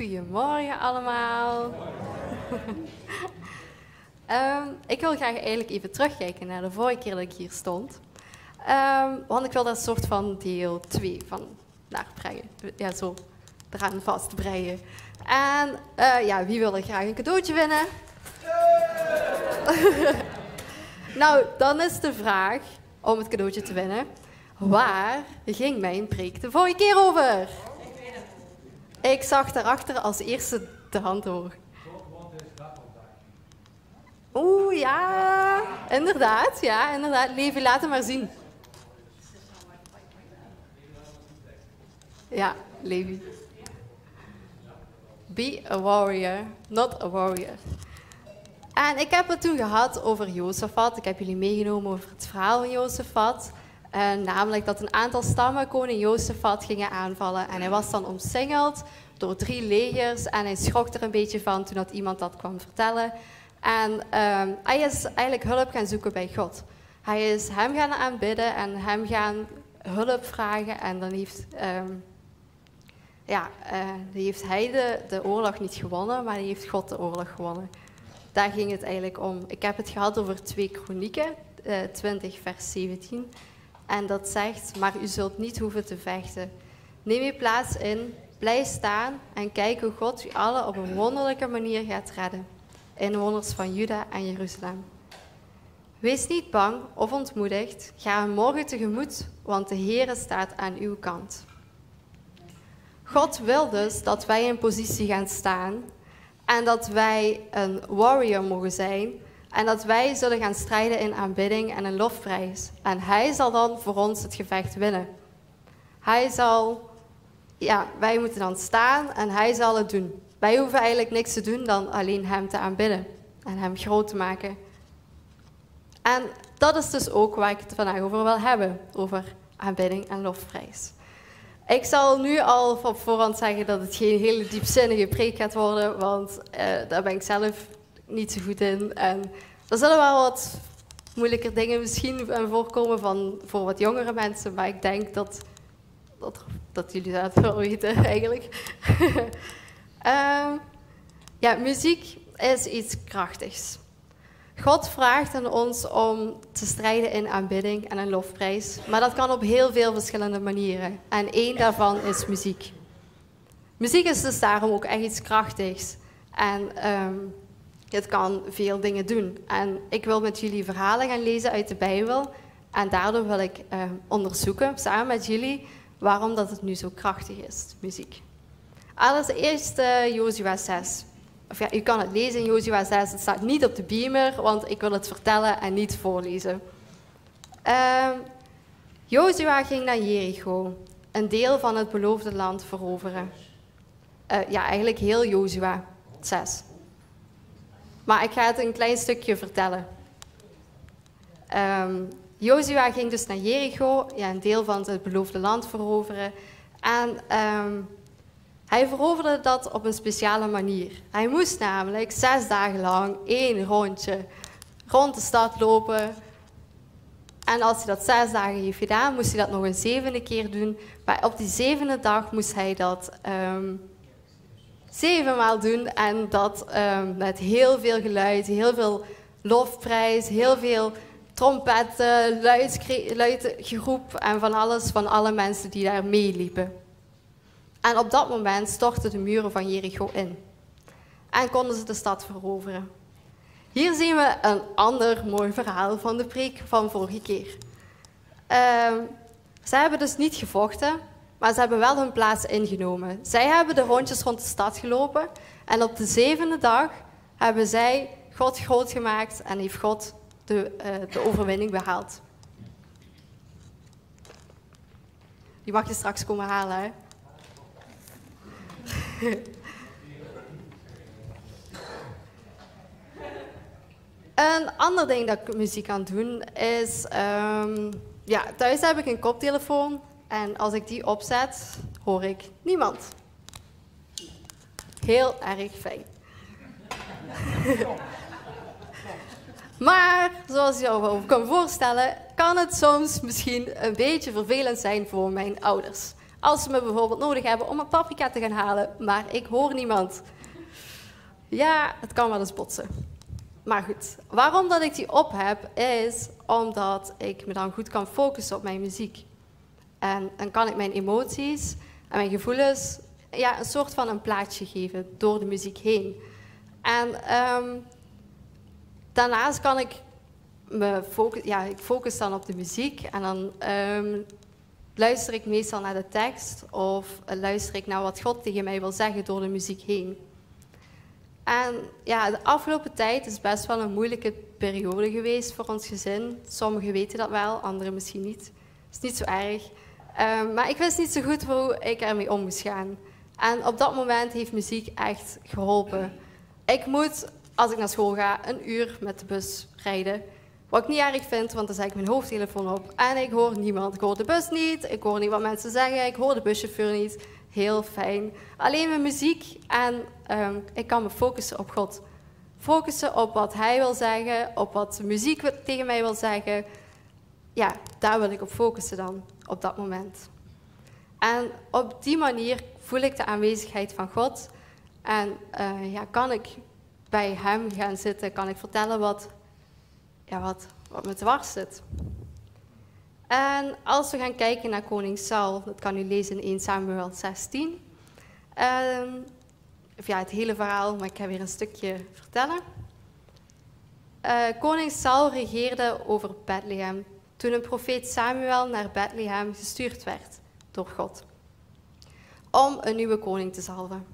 Goedemorgen allemaal. Ehm, ik wil graag eigenlijk even terugkijken naar de vorige keer dat ik hier stond. Ehm, want ik wil een soort van deel 2 van naar brengen. Ja, zo eraan vastbreien. En eh, ja, wie wil er graag een cadeautje winnen? nou, dan is de vraag om het cadeautje te winnen. Waar ging mijn preek de vorige keer over? Ik zag daarachter als eerste de hand hoor. Oeh, ja, inderdaad, ja, inderdaad. Levi, laat hem maar zien. Ja, Levi. Be a warrior, not a warrior. En ik heb het toen gehad over Jozefat. Ik heb jullie meegenomen over het verhaal van Jozefat. Uh, namelijk dat een aantal stammen koning Jozefat gingen aanvallen. En hij was dan omsingeld door drie legers. En hij schrok er een beetje van toen dat iemand dat kwam vertellen. En uh, hij is eigenlijk hulp gaan zoeken bij God. Hij is hem gaan aanbidden en hem gaan hulp vragen. En dan heeft, um, ja, uh, heeft hij de, de oorlog niet gewonnen, maar hij heeft God de oorlog gewonnen. Daar ging het eigenlijk om. Ik heb het gehad over 2 Kronieken, uh, 20 vers 17. En dat zegt, maar u zult niet hoeven te vechten. Neem uw plaats in, blijf staan en kijk hoe God u allen op een wonderlijke manier gaat redden. Inwoners van Juda en Jeruzalem. Wees niet bang of ontmoedigd, ga hem morgen tegemoet, want de Heere staat aan uw kant. God wil dus dat wij in positie gaan staan en dat wij een warrior mogen zijn en dat wij zullen gaan strijden in aanbidding en een lofprijs. En Hij zal dan voor ons het gevecht winnen. Hij zal, ja, wij moeten dan staan en Hij zal het doen. Wij hoeven eigenlijk niks te doen dan alleen Hem te aanbidden en Hem groot te maken. En dat is dus ook waar ik het vandaag over wil hebben, over aanbidding en lofprijs. Ik zal nu al op voorhand zeggen dat het geen hele diepzinnige preek gaat worden, want uh, daar ben ik zelf niet zo goed in. En er zullen wel wat moeilijker dingen misschien voorkomen van, voor wat jongere mensen, maar ik denk dat, dat, dat jullie dat wel weten eigenlijk. uh, ja, muziek is iets krachtigs. God vraagt aan ons om te strijden in aanbidding en een lofprijs, maar dat kan op heel veel verschillende manieren. En één daarvan is muziek. Muziek is dus daarom ook echt iets krachtigs. En um, het kan veel dingen doen. En ik wil met jullie verhalen gaan lezen uit de Bijbel. En daardoor wil ik uh, onderzoeken, samen met jullie, waarom dat het nu zo krachtig is, muziek. Allereerst uh, Jozua 6. Of ja, u kan het lezen in Jozua 6. Het staat niet op de beamer, want ik wil het vertellen en niet voorlezen. Uh, Jozua ging naar Jericho, een deel van het beloofde land veroveren. Uh, ja, eigenlijk heel Jozua 6. Maar ik ga het een klein stukje vertellen. Um, Jozua ging dus naar Jericho, ja, een deel van het beloofde land veroveren. En um, hij veroverde dat op een speciale manier. Hij moest namelijk zes dagen lang één rondje rond de stad lopen. En als hij dat zes dagen heeft gedaan, moest hij dat nog een zevende keer doen. Maar op die zevende dag moest hij dat um, zevenmaal doen. En dat um, met heel veel geluid, heel veel lofprijs, heel veel trompetten, luid, luid geroep en van alles van alle mensen die daar meeliepen. En op dat moment stortten de muren van Jericho in. En konden ze de stad veroveren. Hier zien we een ander mooi verhaal van de preek van vorige keer. Uh, zij hebben dus niet gevochten, maar ze hebben wel hun plaats ingenomen. Zij hebben de rondjes rond de stad gelopen en op de zevende dag hebben zij God groot gemaakt en heeft God de, uh, de overwinning behaald. Die mag je straks komen halen, hè? Een ander ding dat ik muziek kan doen is... Um, ja, thuis heb ik een koptelefoon. En als ik die opzet, hoor ik niemand. Heel erg fijn. maar, zoals je wel kan voorstellen, kan het soms misschien een beetje vervelend zijn voor mijn ouders. Als ze me bijvoorbeeld nodig hebben om een paprika te gaan halen, maar ik hoor niemand. Ja, het kan wel eens botsen. Maar goed, waarom dat ik die op heb, is omdat ik me dan goed kan focussen op mijn muziek. En dan kan ik mijn emoties en mijn gevoelens ja, een soort van een plaatje geven door de muziek heen. En ehm, daarnaast kan ik me focus, ja, ik focus dan op de muziek en dan ehm, luister ik meestal naar de tekst of luister ik naar wat God tegen mij wil zeggen door de muziek heen. En ja, de afgelopen tijd is best wel een moeilijke periode geweest voor ons gezin. Sommigen weten dat wel, anderen misschien niet. Het is niet zo erg. Ehm, maar ik wist niet zo goed hoe ik ermee om moest gaan. En op dat moment heeft muziek echt geholpen. Ik moet, als ik naar school ga, een uur met de bus rijden. Wat ik niet erg vind, want dan zet ik mijn hoofdtelefoon op en ik hoor niemand. Ik hoor de bus niet, ik hoor niet wat mensen zeggen, ik hoor de buschauffeur niet. Heel fijn. Alleen mijn muziek en ehm, ik kan me focussen op God. Focussen op wat Hij wil zeggen, op wat de muziek tegen mij wil zeggen. Ja, daar wil ik op focussen dan, op dat moment. En op die manier voel ik de aanwezigheid van God. En uh, ja, kan ik bij Hem gaan zitten, kan ik vertellen wat, ja, wat, wat me dwars zit. En als we gaan kijken naar koning Saul, dat kan u lezen in 1 Samuel 16. Uh, of ja, het hele verhaal, maar ik ga weer een stukje vertellen. Uh, koning Saul regeerde over Bethlehem toen een profeet Samuel naar Bethlehem gestuurd werd door God om een nieuwe koning te zalven.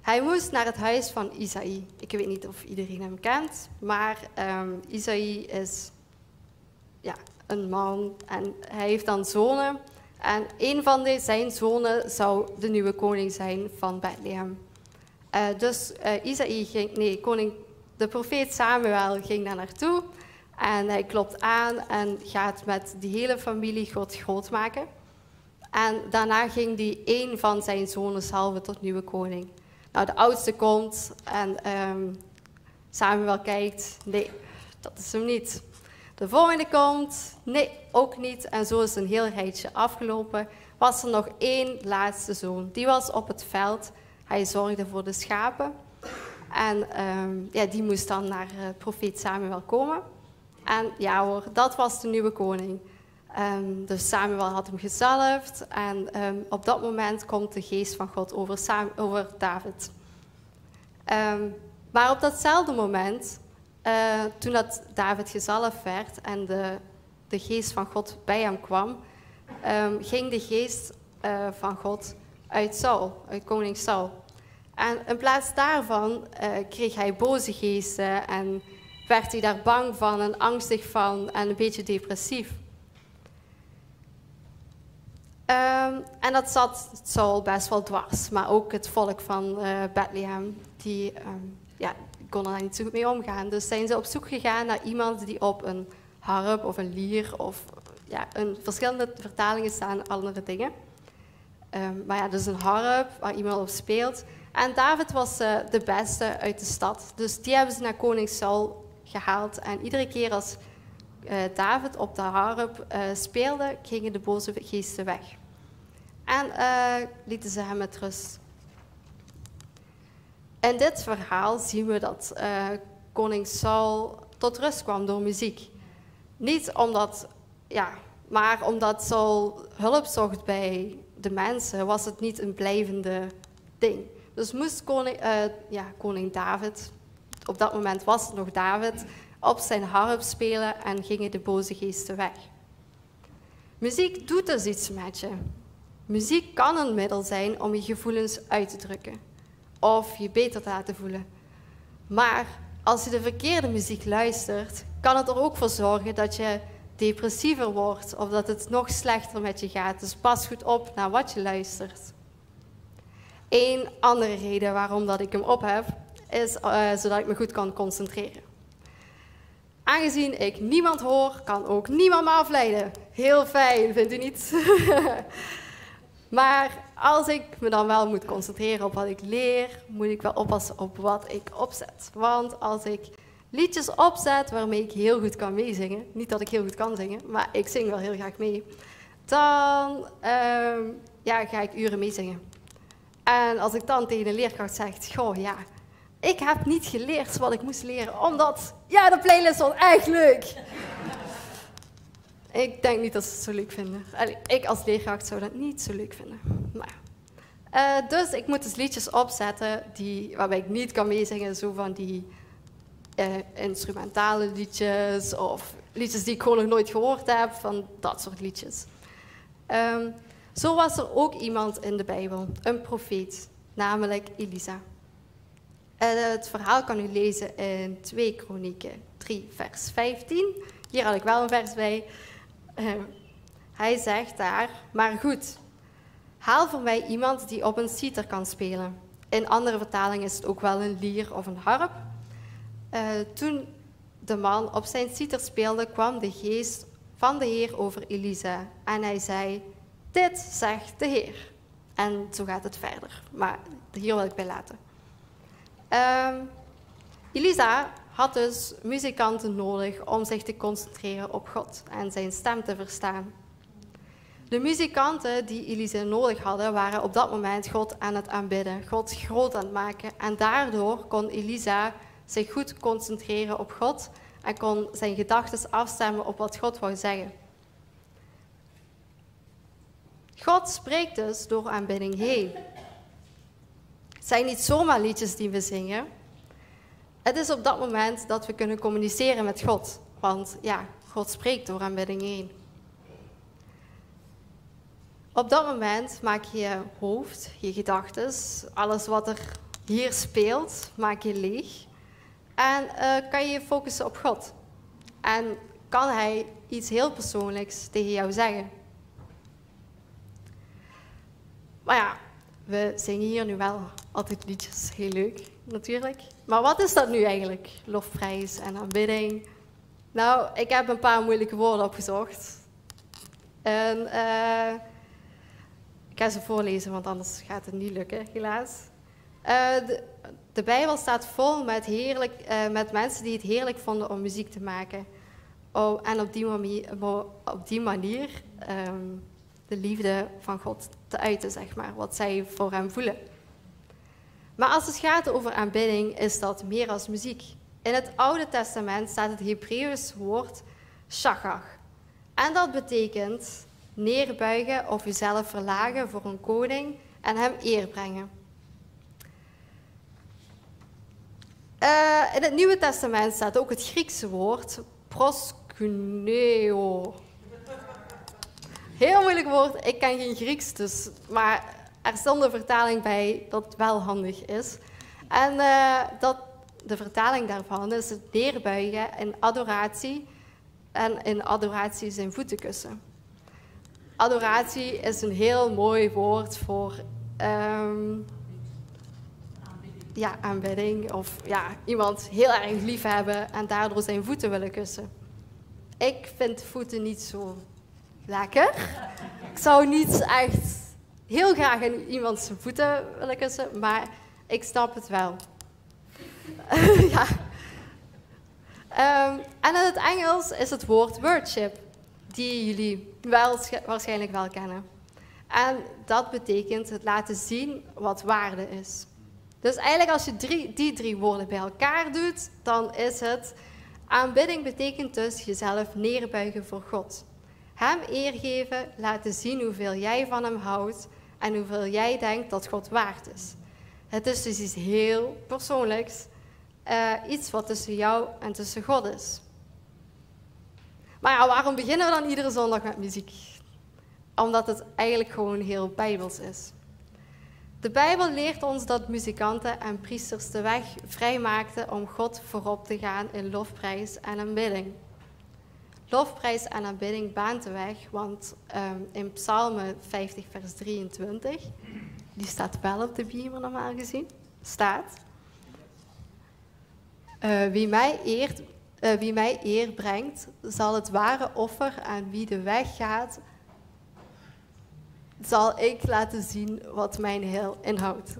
Hij moest naar het huis van Isaïe. Ik weet niet of iedereen hem kent, maar um, Isaïe is ja, een man en hij heeft dan zonen. En een van de, zijn zonen zou de nieuwe koning zijn van Bethlehem. Uh, dus uh, Isaïe ging, nee, koning, de profeet Samuel ging daar naartoe. En hij klopt aan en gaat met die hele familie God groot maken. En daarna ging hij een van zijn zonen salven tot nieuwe koning. Nou, de oudste komt en um, Samuel kijkt. Nee, dat is hem niet. De volgende komt. Nee, ook niet. En zo is een heel rijtje afgelopen. Was er nog één laatste zoon. Die was op het veld. Hij zorgde voor de schapen. En um, ja, die moest dan naar uh, profeet Samuel komen. En ja hoor, dat was de nieuwe koning. Um, dus Samuel had hem gezalfd en um, op dat moment komt de geest van God over, Sam, over David. Um, maar op datzelfde moment, uh, toen dat David gezalfd werd en de, de geest van God bij hem kwam, ging de geest uh, van God uit Saul, uit koning Saul. En in plaats daarvan uh, kreeg hij boze geesten en werd hij daar bang van en angstig van en een beetje depressief. Um, en dat zat Saul best wel dwars, maar ook het volk van uh, Bethlehem, die um, ja, konden daar niet zo goed mee omgaan. Dus zijn ze op zoek gegaan naar iemand die op een harp of een lier of ja, een, verschillende vertalingen staan andere dingen. Um, maar ja, dus een harp waar iemand op speelt. En David was uh, de beste uit de stad. Dus die hebben ze naar koning Saul gehaald. En iedere keer als uh, David op de harp uh, speelde, gingen de boze geesten weg. En uh, lieten ze hem met rust. In dit verhaal zien we dat koning Saul tot rust kwam door muziek. Niet omdat, ja, maar omdat Saul hulp zocht bij de mensen, was het niet een blijvende ding. Dus moest koning, ja, koning David, op dat moment was het nog David, op zijn harp spelen en gingen de boze geesten weg. Muziek doet dus iets met je. Muziek kan een middel zijn om je gevoelens uit te drukken of je beter te laten voelen. Maar als je de verkeerde muziek luistert, kan het er ook voor zorgen dat je depressiever wordt of dat het nog slechter met je gaat. Dus pas goed op naar wat je luistert. Eén andere reden waarom dat ik hem op heb, is uh, zodat ik me goed kan concentreren. Aangezien ik niemand hoor, kan ook niemand me afleiden. Heel fijn, vindt u niet? maar als ik me dan wel moet concentreren op wat ik leer, moet ik wel oppassen op wat ik opzet. Want als ik liedjes opzet waarmee ik heel goed kan meezingen, niet dat ik heel goed kan zingen, maar ik zing wel heel graag mee, dan, uh, ja, ga ik uren meezingen. En als ik dan tegen de leerkracht zeg, goh ja, ik heb niet geleerd wat ik moest leren, omdat, ja, de playlist was echt leuk. ik denk niet dat ze het zo leuk vinden. ik als leerkracht zou dat niet zo leuk vinden. Uh, dus ik moet dus liedjes opzetten die, waarbij ik niet kan meezingen, zo van die uh, instrumentale liedjes of liedjes die ik gewoon nog nooit gehoord heb, van dat soort liedjes. Um, zo was er ook iemand in de Bijbel, een profeet, namelijk Elisa. En het verhaal kan u lezen in 2 Kronieken 3, vers 15. Hier had ik wel een vers bij. Ehm, hij zegt daar, maar goed, haal voor mij iemand die op een citer kan spelen. In andere vertalingen is het ook wel een lier of een harp. Uh, toen de man op zijn citer speelde, kwam de geest van de Heer over Elisa. En hij zei, dit zegt de Heer. En zo gaat het verder. Maar hier wil ik bij laten. Um, Elisa had dus muzikanten nodig om zich te concentreren op God en zijn stem te verstaan. De muzikanten die Elisa nodig hadden, waren op dat moment God aan het aanbidden, God groot aan het maken. En daardoor kon Elisa zich goed concentreren op God en kon zijn gedachten afstemmen op wat God wou zeggen. God spreekt dus door aanbidding heen. Het zijn niet zomaar liedjes die we zingen. Het is op dat moment dat we kunnen communiceren met God. Want ja, God spreekt door aanbidding heen. Op dat moment maak je je hoofd, je gedachten, alles wat er hier speelt, maak je leeg. En uh, kan je je focussen op God. En kan Hij iets heel persoonlijks tegen jou zeggen. Maar ja, we zingen hier nu wel altijd liedjes, heel leuk natuurlijk. Maar wat is dat nu eigenlijk, lofprijs en aanbidding? Nou, ik heb een paar moeilijke woorden opgezocht. En uh, ik ga ze voorlezen, want anders gaat het niet lukken, helaas. Uh, de, Bijbel staat vol met, heerlijk, uh, met mensen die het heerlijk vonden om muziek te maken. Oh, en op die manier, op die manier um, de liefde van God te uiten, zeg maar, wat zij voor hem voelen. Maar als het gaat over aanbidding, is dat meer als muziek. In het Oude Testament staat het Hebreeuws woord shachach. En dat betekent neerbuigen of jezelf verlagen voor een koning en hem eer brengen. Uh, in het Nieuwe Testament staat ook het Griekse woord proskuneo. Heel moeilijk woord. Ik ken geen Grieks, dus, maar er stond een vertaling bij dat wel handig is. En uh, dat, de vertaling daarvan is het neerbuigen in adoratie en in adoratie zijn voeten kussen. Adoratie is een heel mooi woord voor um, ja, aanbidding of ja, iemand heel erg lief hebben en daardoor zijn voeten willen kussen. Ik vind voeten niet zo lekker. Ik zou niet echt heel graag in iemand zijn voeten willen kussen, maar ik snap het wel. ja. Um, en in het Engels is het woord worship, die jullie wel, waarschijnlijk wel kennen. En dat betekent het laten zien wat waarde is. Dus eigenlijk als je die drie woorden bij elkaar doet, dan is het aanbidding betekent dus jezelf neerbuigen voor God. Hem eer geven, laten zien hoeveel jij van hem houdt en hoeveel jij denkt dat God waard is. Het is dus iets heel persoonlijks, uh, iets wat tussen jou en tussen God is. Maar ja, waarom beginnen we dan iedere zondag met muziek? Omdat het eigenlijk gewoon heel bijbels is. De Bijbel leert ons dat muzikanten en priesters de weg vrijmaakten om God voorop te gaan in lofprijs en aanbidding. Lofprijs en aanbidding baant de weg, want um, in Psalmen 50, vers 23, die staat wel op de beamer normaal gezien, staat: uh, wie, mij eert, uh, wie mij eer brengt, zal het ware offer aan wie de weg gaat, zal ik laten zien wat mijn heel inhoudt.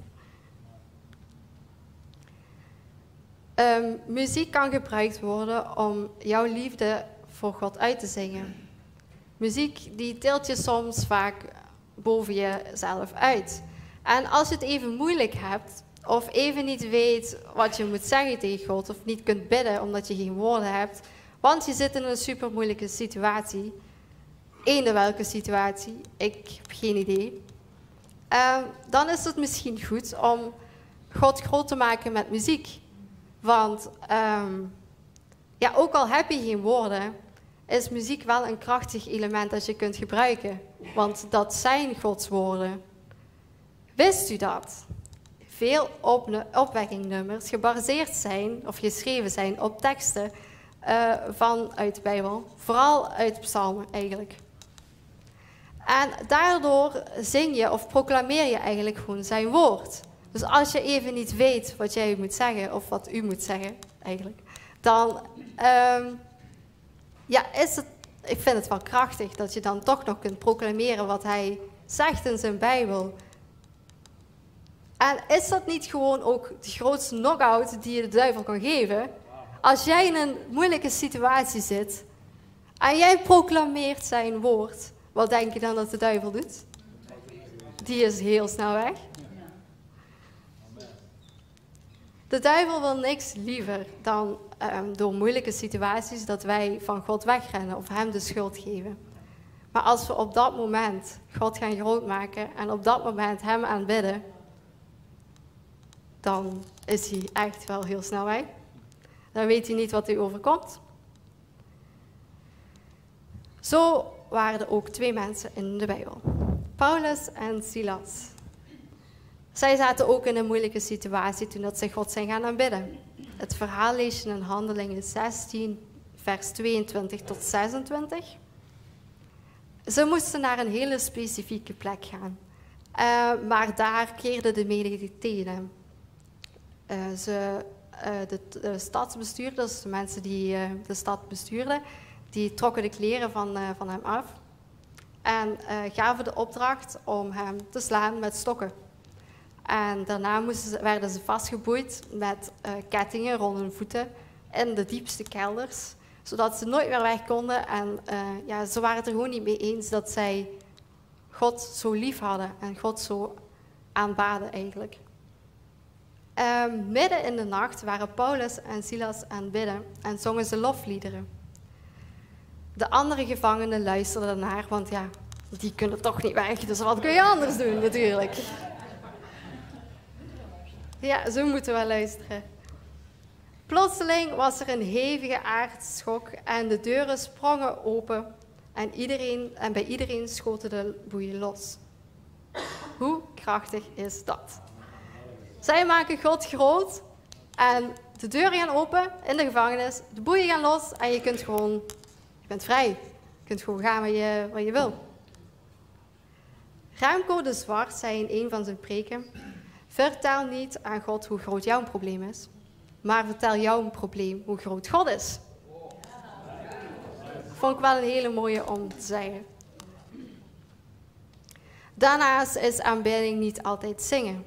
Um, muziek kan gebruikt worden om jouw liefde voor God uit te zingen. Muziek die tilt je soms vaak boven jezelf uit. En als je het even moeilijk hebt, of even niet weet wat je moet zeggen tegen God, of niet kunt bidden omdat je geen woorden hebt, want je zit in een super moeilijke situatie, eender welke situatie, ik heb geen idee, uh, dan is het misschien goed om God groot te maken met muziek. Want um, ja, ook al heb je geen woorden, is muziek wel een krachtig element dat je kunt gebruiken. Want dat zijn Gods woorden. Wist u dat? Veel op opwekkingnummers gebaseerd zijn of geschreven zijn op teksten uh, van uit de Bijbel. Vooral uit psalmen eigenlijk. En daardoor zing je of proclameer je eigenlijk gewoon zijn woord. Dus als je even niet weet wat jij moet zeggen, of wat u moet zeggen eigenlijk, dan um, ja, is het, ik vind het wel krachtig dat je dan toch nog kunt proclameren wat hij zegt in zijn Bijbel. En is dat niet gewoon ook de grootste knock-out die je de duivel kan geven? Als jij in een moeilijke situatie zit en jij proclameert zijn woord, wat denk je dan dat de duivel doet? Die is heel snel weg. De duivel wil niks liever dan um, door moeilijke situaties dat wij van God wegrennen of hem de schuld geven. Maar als we op dat moment God gaan grootmaken en op dat moment hem aanbidden, dan is hij echt wel heel snel weg. Dan weet hij niet wat hij overkomt. Zo waren er ook twee mensen in de Bijbel. Paulus en Silas. Zij zaten ook in een moeilijke situatie toen dat ze God zijn gaan aanbidden. Het verhaal lees je in Handelingen 16, vers 22 tot 26. Ze moesten naar een hele specifieke plek gaan. Uh, maar daar keerden de menigte tegen uh, ze, uh, de, de, stadsbestuurders, de mensen die de stad bestuurden, die trokken de kleren van, van hem af en gaven de opdracht om hem te slaan met stokken. En daarna moesten werden ze vastgeboeid met uh, kettingen rond hun voeten in de diepste kelders, zodat ze nooit meer weg konden. En uh, ja, ze waren het er gewoon niet mee eens dat zij God zo lief hadden en God zo aanbaden eigenlijk. Uh, midden in de nacht waren Paulus en Silas aan het bidden en zongen ze lofliederen. De andere gevangenen luisterden naar, want ja, die kunnen toch niet weg, dus wat kun je anders doen natuurlijk. Ja, zo moeten we luisteren. Plotseling was er een hevige aardschok en de deuren sprongen open en, iedereen, en bij iedereen schoten de boeien los. Hoe krachtig is dat? Zij maken God groot en de deuren gaan open in de gevangenis, de boeien gaan los en je kunt gewoon, je bent vrij. Je kunt gewoon gaan waar je, je wil. Remco de Zwart zei in een van zijn preken, Vertel niet aan God hoe groot jouw probleem is, maar vertel jouw probleem hoe groot God is. Vond ik wel een hele mooie om te zeggen. Daarnaast is aanbidding niet altijd zingen.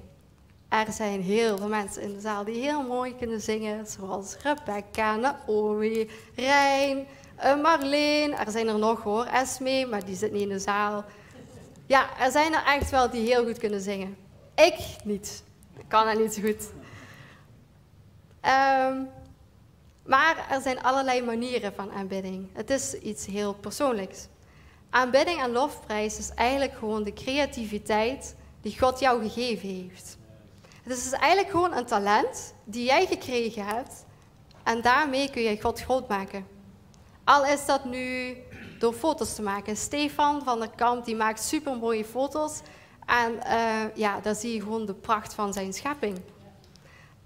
Er zijn heel veel mensen in de zaal die heel mooi kunnen zingen, zoals Rebecca, Naomi, Rijn, eh, Marleen. Er zijn er nog hoor, Esme, maar die zit niet in de zaal. Ja, er zijn er echt wel die heel goed kunnen zingen. Ik niet. Kan dat niet zo goed. Um, maar er zijn allerlei manieren van aanbidding. Het is iets heel persoonlijks. Aanbidding en lofprijs is eigenlijk gewoon de creativiteit die God jou gegeven heeft. Het is dus eigenlijk gewoon een talent die jij gekregen hebt en daarmee kun je God groot maken. Al is dat nu door foto's te maken. Stefan van der Kamp die maakt super mooie foto's en uh, ja, daar zie je gewoon de pracht van zijn schepping.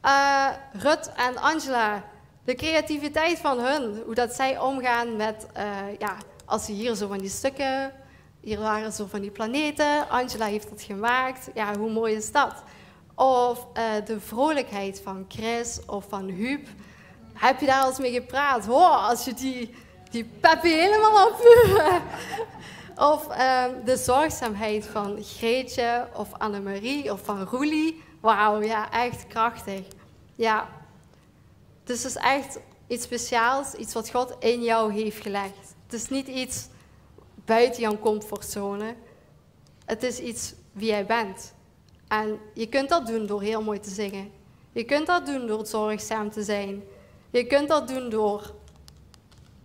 Uh, Rut en Angela, de creativiteit van hun, hoe dat zij omgaan met, uh, ja, als ze hier zo van die stukken, hier waren zo van die planeten, Angela heeft het gemaakt, ja, hoe mooi is dat? Of de vrolijkheid van Chris of van Huub. Heb je daar al eens mee gepraat? Hoor, als je die, die peppy helemaal op Of uh, de zorgzaamheid van Greetje of Annemarie of van Roelie. Wauw, ja, echt krachtig. Ja. Dus het is echt iets speciaals, iets wat God in jou heeft gelegd. Het is niet iets buiten jouw comfortzone. Het is iets wie jij bent. En je kunt dat doen door heel mooi te zingen. Je kunt dat doen door zorgzaam te zijn. Je kunt dat doen door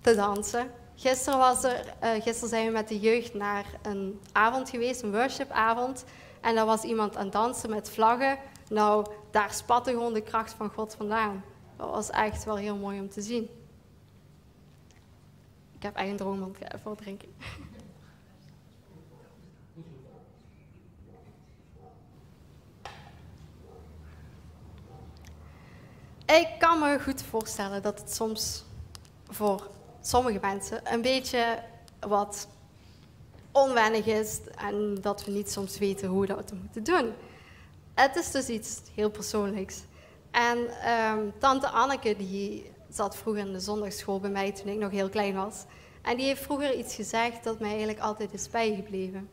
te dansen. Gisteren, was er, uh, gisteren zijn we met de jeugd naar een avond geweest, een worshipavond. En daar was iemand aan dansen met vlaggen. Nou, daar spatte gewoon de kracht van God vandaan. Dat was echt wel heel mooi om te zien. Ik heb eigen droom, want ik ga even drinken. Ik kan me goed voorstellen dat het soms voor sommige mensen een beetje wat onwennig is en dat we niet soms weten hoe we dat moeten doen. Het is dus iets heel persoonlijks. En um, tante Anneke die zat vroeger in de zondagschool bij mij toen ik nog heel klein was. En die heeft vroeger iets gezegd dat mij eigenlijk altijd is bijgebleven.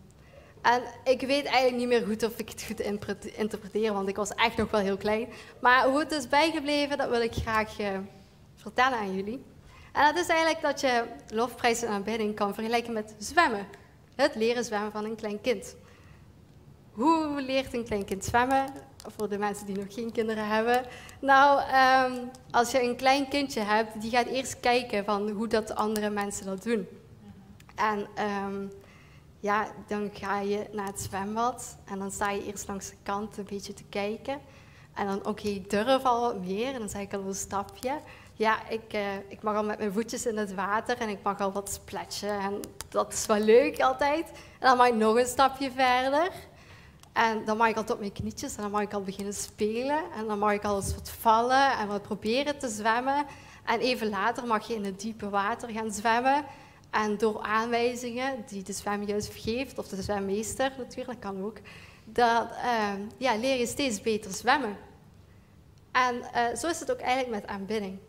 En ik weet eigenlijk niet meer goed of ik het goed interpreteer, want ik was echt nog wel heel klein. Maar hoe het is bijgebleven, dat wil ik graag uh, vertellen aan jullie. En dat is eigenlijk dat je lofprijs en aanbidding kan vergelijken met zwemmen. Het leren zwemmen van een klein kind. Hoe leert een klein kind zwemmen? Voor de mensen die nog geen kinderen hebben. Nou, um, als je een klein kindje hebt, die gaat eerst kijken van hoe dat andere mensen dat doen. En um, ja, dan ga je naar het zwembad en dan sta je eerst langs de kant een beetje te kijken. En dan, oké, durf al wat meer. En dan zeg ik al een stapje. Ja, ik, uh, ik mag al met mijn voetjes in het water en ik mag al wat splatchen. En dat is wel leuk altijd. En dan mag ik nog een stapje verder. En dan mag ik al tot mijn knietjes en dan mag ik al beginnen spelen. En dan mag ik al eens wat vallen en wat proberen te zwemmen. En even later mag je in het diepe water gaan zwemmen. En door aanwijzingen die de zwemjuf geeft, of de zwemmeester natuurlijk, kan ook, dat, uh, ja, leer je steeds beter zwemmen. En uh, zo is het ook eigenlijk met aanbidding.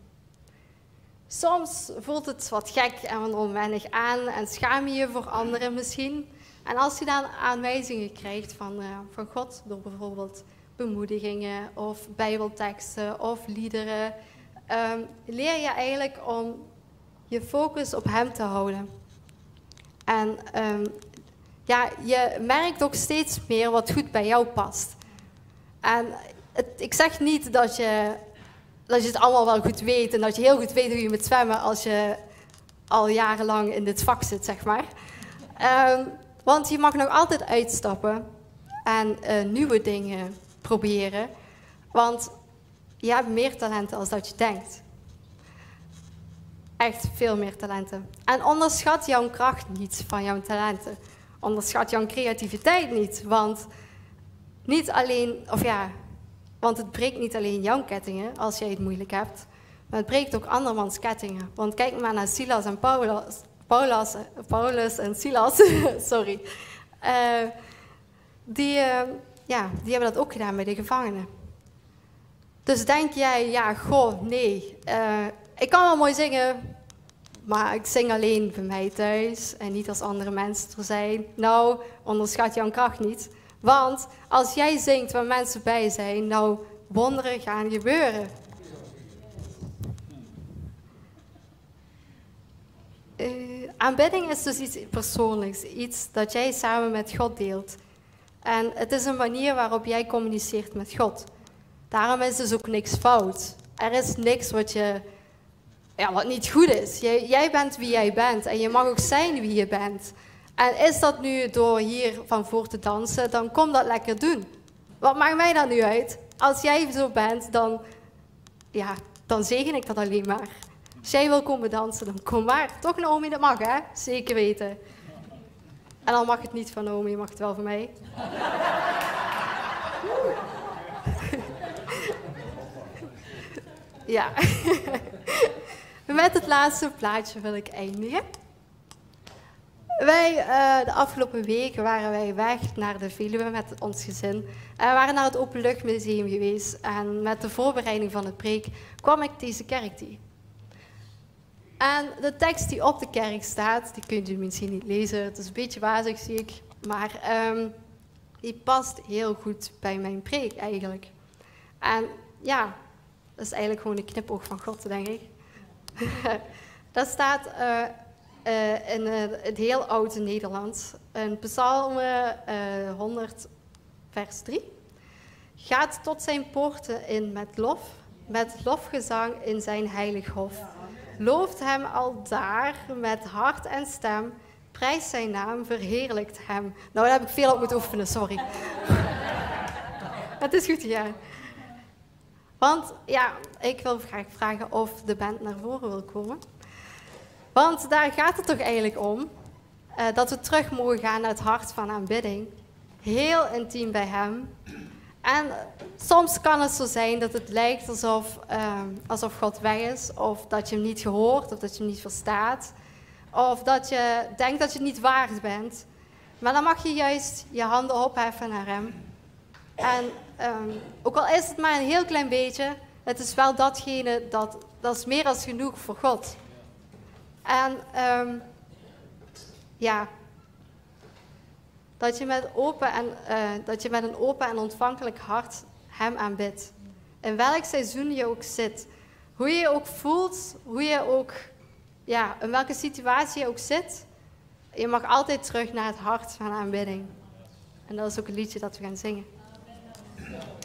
Soms voelt het wat gek en onwennig aan en schaam je je voor anderen misschien. En als je dan aanwijzingen krijgt van, uh, van God, door bijvoorbeeld bemoedigingen of bijbelteksten of liederen, um, leer je eigenlijk om je focus op Hem te houden. En um, ja, je merkt ook steeds meer wat goed bij jou past. En het, ik zeg niet dat je, dat je het allemaal wel goed weet en dat je heel goed weet hoe je moet zwemmen als je al jarenlang in dit vak zit, zeg maar. Um, want je mag nog altijd uitstappen en uh, nieuwe dingen proberen. Want je hebt meer talenten als dat je denkt. Echt veel meer talenten. En onderschat jouw kracht niet van jouw talenten. Onderschat jouw creativiteit niet. Want niet alleen, of ja, want het breekt niet alleen jouw kettingen als jij het moeilijk hebt. Maar het breekt ook andermans kettingen. Want kijk maar naar Silas en Paulus. Paulus, Paulus en Silas, sorry. Uh, die, uh, ja, die hebben dat ook gedaan bij de gevangenen. Dus denk jij, ja, goh, nee, uh, ik kan wel mooi zingen, maar ik zing alleen bij mij thuis en niet als andere mensen er zijn. Nou, onderschat jouw kracht niet. Want als jij zingt waar mensen bij zijn, nou, wonderen gaan gebeuren. Uh, aanbidding is dus iets persoonlijks, iets dat jij samen met God deelt. En het is een manier waarop jij communiceert met God. Daarom is dus ook niks fout. Er is niks wat je ja, wat niet goed is. Jij, jij bent wie jij bent en je mag ook zijn wie je bent. En is dat nu door hier van voor te dansen, dan kom dat lekker doen. Wat maakt mij dan nu uit? Als jij zo bent, dan, ja, dan zegen ik dat alleen maar. Als jij wil komen dansen, dan kom maar. Toch Naomi, dat mag hè? Zeker weten. En dan mag het niet van Naomi, mag het wel van mij. ja. Met het laatste plaatje wil ik eindigen. Wij, uh, de afgelopen weken waren wij weg naar de Veluwe met ons gezin. En we waren naar het Openluchtmuseum geweest. En met de voorbereiding van het preek kwam ik deze kerk tegen. En de tekst die op de kerk staat, die kunt u misschien niet lezen. Het is een beetje wazig, zie ik. Maar um, die past heel goed bij mijn preek eigenlijk. En ja, dat is eigenlijk gewoon een knipoog van God, denk ik. Daar staat, uh, uh, in uh, het heel oude Nederlands. Een psalm uh, 100, vers 3. Gaat tot zijn poorten in met lof, met lofgezang in zijn heilig hof. Looft hem al daar met hart en stem. Prijs zijn naam, verheerlijkt hem. Nou, daar heb ik veel op moeten oefenen, sorry. Het is goed, ja. Want ja, ik wil graag vragen of de band naar voren wil komen. Want daar gaat het toch eigenlijk om. Uh, dat we terug mogen gaan naar het hart van aanbidding. Heel intiem bij Hem. En soms kan het zo zijn dat het lijkt alsof, uh, alsof God weg is. Of dat je hem niet gehoord, of dat je hem niet verstaat. Of dat je denkt dat je het niet waard bent. Maar dan mag je juist je handen opheffen naar Hem. En um, ook al is het maar een heel klein beetje, het is wel datgene dat, dat is meer dan genoeg voor God. En um, ja, dat je, met open en, uh, dat je met een open en ontvankelijk hart Hem aanbidt. In welk seizoen je ook zit, hoe je je ook voelt, hoe je ook, ja, in welke situatie je ook zit, je mag altijd terug naar het hart van aanbidding. En dat is ook een liedje dat we gaan zingen. Yeah.